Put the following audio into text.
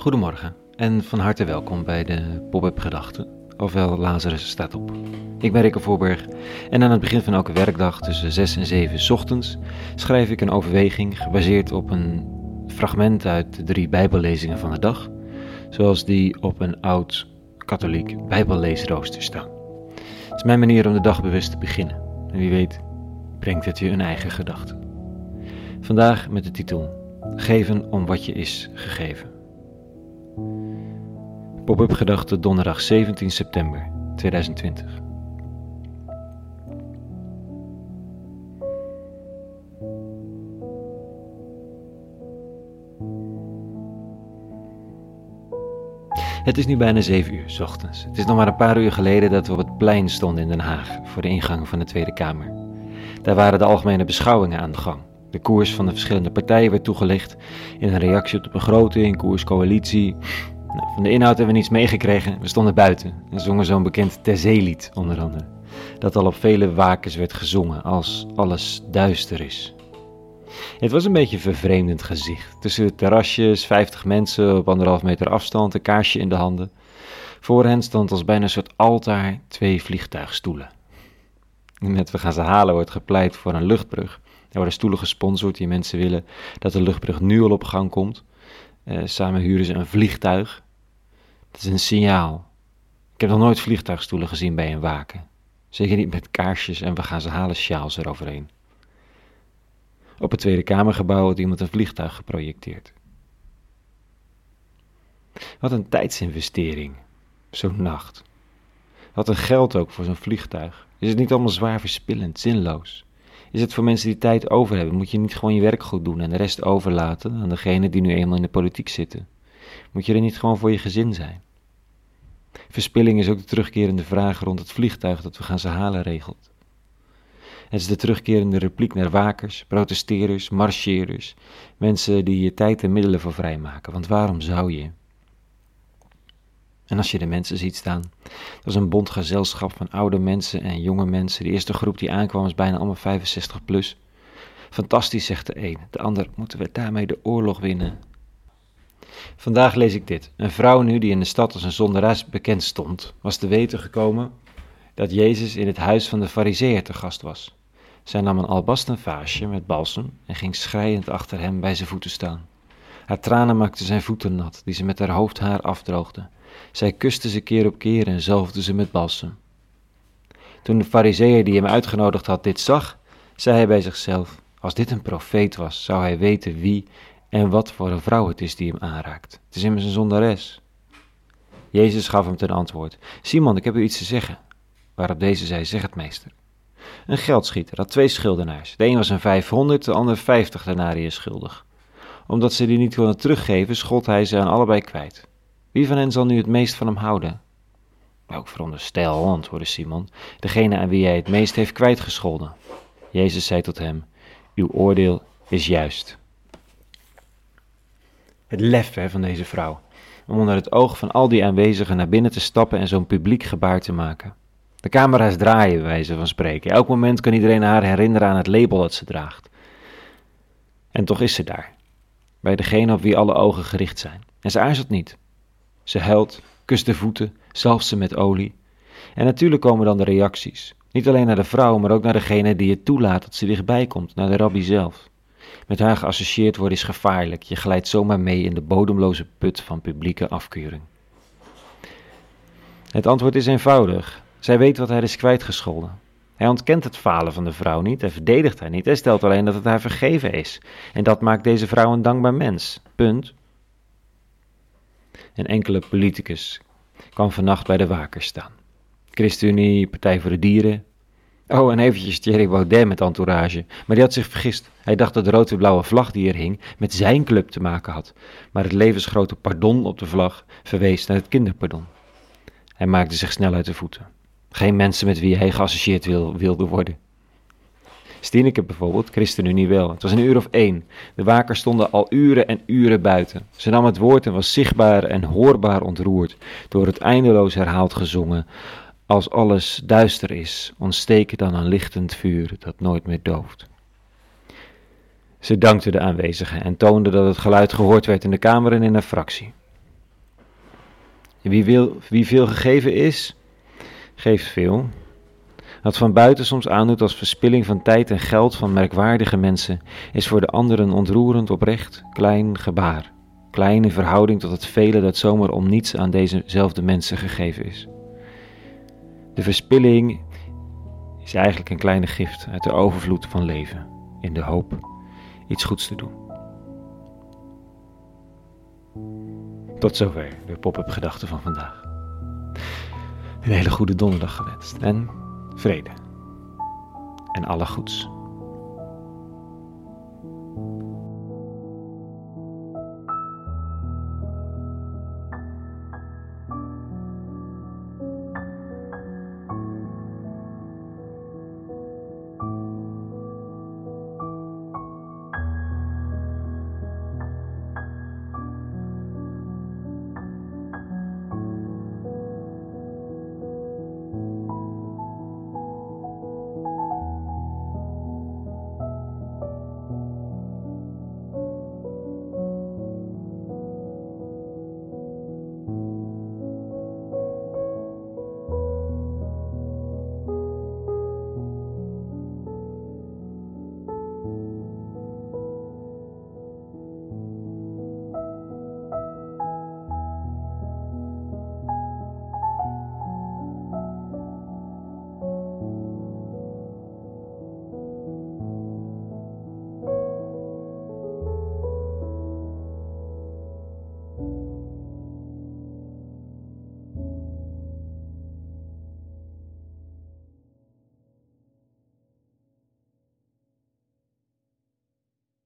Goedemorgen en van harte welkom bij de Pop-up Gedachten, ofwel Lazarus staat op. Ik ben Rikke Voorberg en aan het begin van elke werkdag tussen 6 en 7 ochtends schrijf ik een overweging gebaseerd op een fragment uit de drie Bijbellezingen van de dag, zoals die op een oud katholiek Bijbelleesrooster staan. Het is mijn manier om de dag bewust te beginnen en wie weet brengt het je een eigen gedachte. Vandaag met de titel Geven om wat je is gegeven. Pop-up gedachte donderdag 17 september 2020. Het is nu bijna 7 uur s ochtends. Het is nog maar een paar uur geleden dat we op het plein stonden in Den Haag voor de ingang van de Tweede Kamer. Daar waren de algemene beschouwingen aan de gang. De koers van de verschillende partijen werd toegelicht in een reactie op de begroting, koers, coalitie, nou, van de inhoud hebben we niets meegekregen. We stonden buiten en zongen zo'n bekend Terzeelied onder andere. Dat al op vele wakens werd gezongen als alles duister is. Het was een beetje een vervreemdend gezicht. Tussen de terrasjes, 50 mensen op anderhalf meter afstand, een kaarsje in de handen. Voor hen stond als bijna een soort altaar twee vliegtuigstoelen. Met We gaan ze halen wordt gepleit voor een luchtbrug. Worden stoelen gesponsord die mensen willen dat de luchtbrug nu al op gang komt. Uh, samen huren ze een vliegtuig. Dat is een signaal. Ik heb nog nooit vliegtuigstoelen gezien bij een waken. Zeker niet met kaarsjes en we gaan ze halen sjaals eroverheen. Op het Tweede Kamergebouw had iemand een vliegtuig geprojecteerd. Wat een tijdsinvestering, zo'n nacht. Wat een geld ook voor zo'n vliegtuig. Is het niet allemaal zwaar verspillend, zinloos? Is het voor mensen die tijd over hebben. Moet je niet gewoon je werk goed doen en de rest overlaten aan degene die nu eenmaal in de politiek zitten. Moet je er niet gewoon voor je gezin zijn. Verspilling is ook de terugkerende vraag rond het vliegtuig dat we gaan ze halen regelt. Het is de terugkerende repliek naar wakers, protesteerders, marcheerders, mensen die je tijd en middelen voor vrijmaken. Want waarom zou je? En als je de mensen ziet staan, dat is een bond gezelschap van oude mensen en jonge mensen. De eerste groep die aankwam is bijna allemaal 65 plus. Fantastisch, zegt de een. De ander, moeten we daarmee de oorlog winnen? Vandaag lees ik dit. Een vrouw nu die in de stad als een zonderes bekend stond, was te weten gekomen dat Jezus in het huis van de fariseer te gast was. Zij nam een albasten vaasje met balsem en ging schreiend achter hem bij zijn voeten staan. Haar tranen maakten zijn voeten nat, die ze met haar hoofdhaar afdroogde. Zij kuste ze keer op keer en zalfde ze met balsem. Toen de fariseer die hem uitgenodigd had dit zag, zei hij bij zichzelf, als dit een profeet was, zou hij weten wie en wat voor een vrouw het is die hem aanraakt. Het is immers een zondares. Jezus gaf hem ten antwoord, Simon, ik heb u iets te zeggen. Waarop deze zei, zeg het meester. Een geldschieter had twee schuldenaars. De een was een vijfhonderd, de ander vijftig denariën schuldig. Omdat ze die niet konden teruggeven, schold hij ze aan allebei kwijt. Wie van hen zal nu het meest van hem houden? Ook veronderstel, antwoordde Simon, degene aan wie hij het meest heeft kwijtgescholden. Jezus zei tot hem, uw oordeel is juist. Het lef van deze vrouw, om onder het oog van al die aanwezigen naar binnen te stappen en zo'n publiek gebaar te maken. De camera's draaien, bij wijze van spreken. Elk moment kan iedereen haar herinneren aan het label dat ze draagt. En toch is ze daar, bij degene op wie alle ogen gericht zijn. En ze aarzelt niet. Ze huilt, kust de voeten, zalft ze met olie. En natuurlijk komen dan de reacties. Niet alleen naar de vrouw, maar ook naar degene die het toelaat dat ze dichtbij komt, naar de rabbi zelf. Met haar geassocieerd worden is gevaarlijk. Je glijdt zomaar mee in de bodemloze put van publieke afkeuring. Het antwoord is eenvoudig. Zij weet wat hij is kwijtgescholden. Hij ontkent het falen van de vrouw niet, hij verdedigt haar niet, hij stelt alleen dat het haar vergeven is. En dat maakt deze vrouw een dankbaar mens. Punt en enkele politicus kwam vannacht bij de wakers staan. ChristenUnie, Partij voor de Dieren. Oh, en eventjes Thierry Baudet met entourage. Maar die had zich vergist. Hij dacht dat de rood-blauwe vlag die er hing met zijn club te maken had. Maar het levensgrote pardon op de vlag verwees naar het kinderpardon. Hij maakte zich snel uit de voeten. Geen mensen met wie hij geassocieerd wil, wilde worden. Stieneke bijvoorbeeld, ChristenUnie wel. Het was een uur of één. De wakers stonden al uren en uren buiten. Ze nam het woord en was zichtbaar en hoorbaar ontroerd door het eindeloos herhaald gezongen. Als alles duister is, ontsteken dan een lichtend vuur dat nooit meer dooft. Ze dankte de aanwezigen en toonde dat het geluid gehoord werd in de Kamer en in de fractie. Wie, wil, wie veel gegeven is, geeft veel. Wat van buiten soms aandoet als verspilling van tijd en geld van merkwaardige mensen, is voor de anderen ontroerend oprecht klein gebaar. Kleine verhouding tot het vele dat zomaar om niets aan dezezelfde mensen gegeven is. De verspilling is eigenlijk een kleine gift uit de overvloed van leven, in de hoop iets goeds te doen. Tot zover de pop-up gedachten van vandaag. Een hele goede donderdag gewenst en vrede. En alle goeds.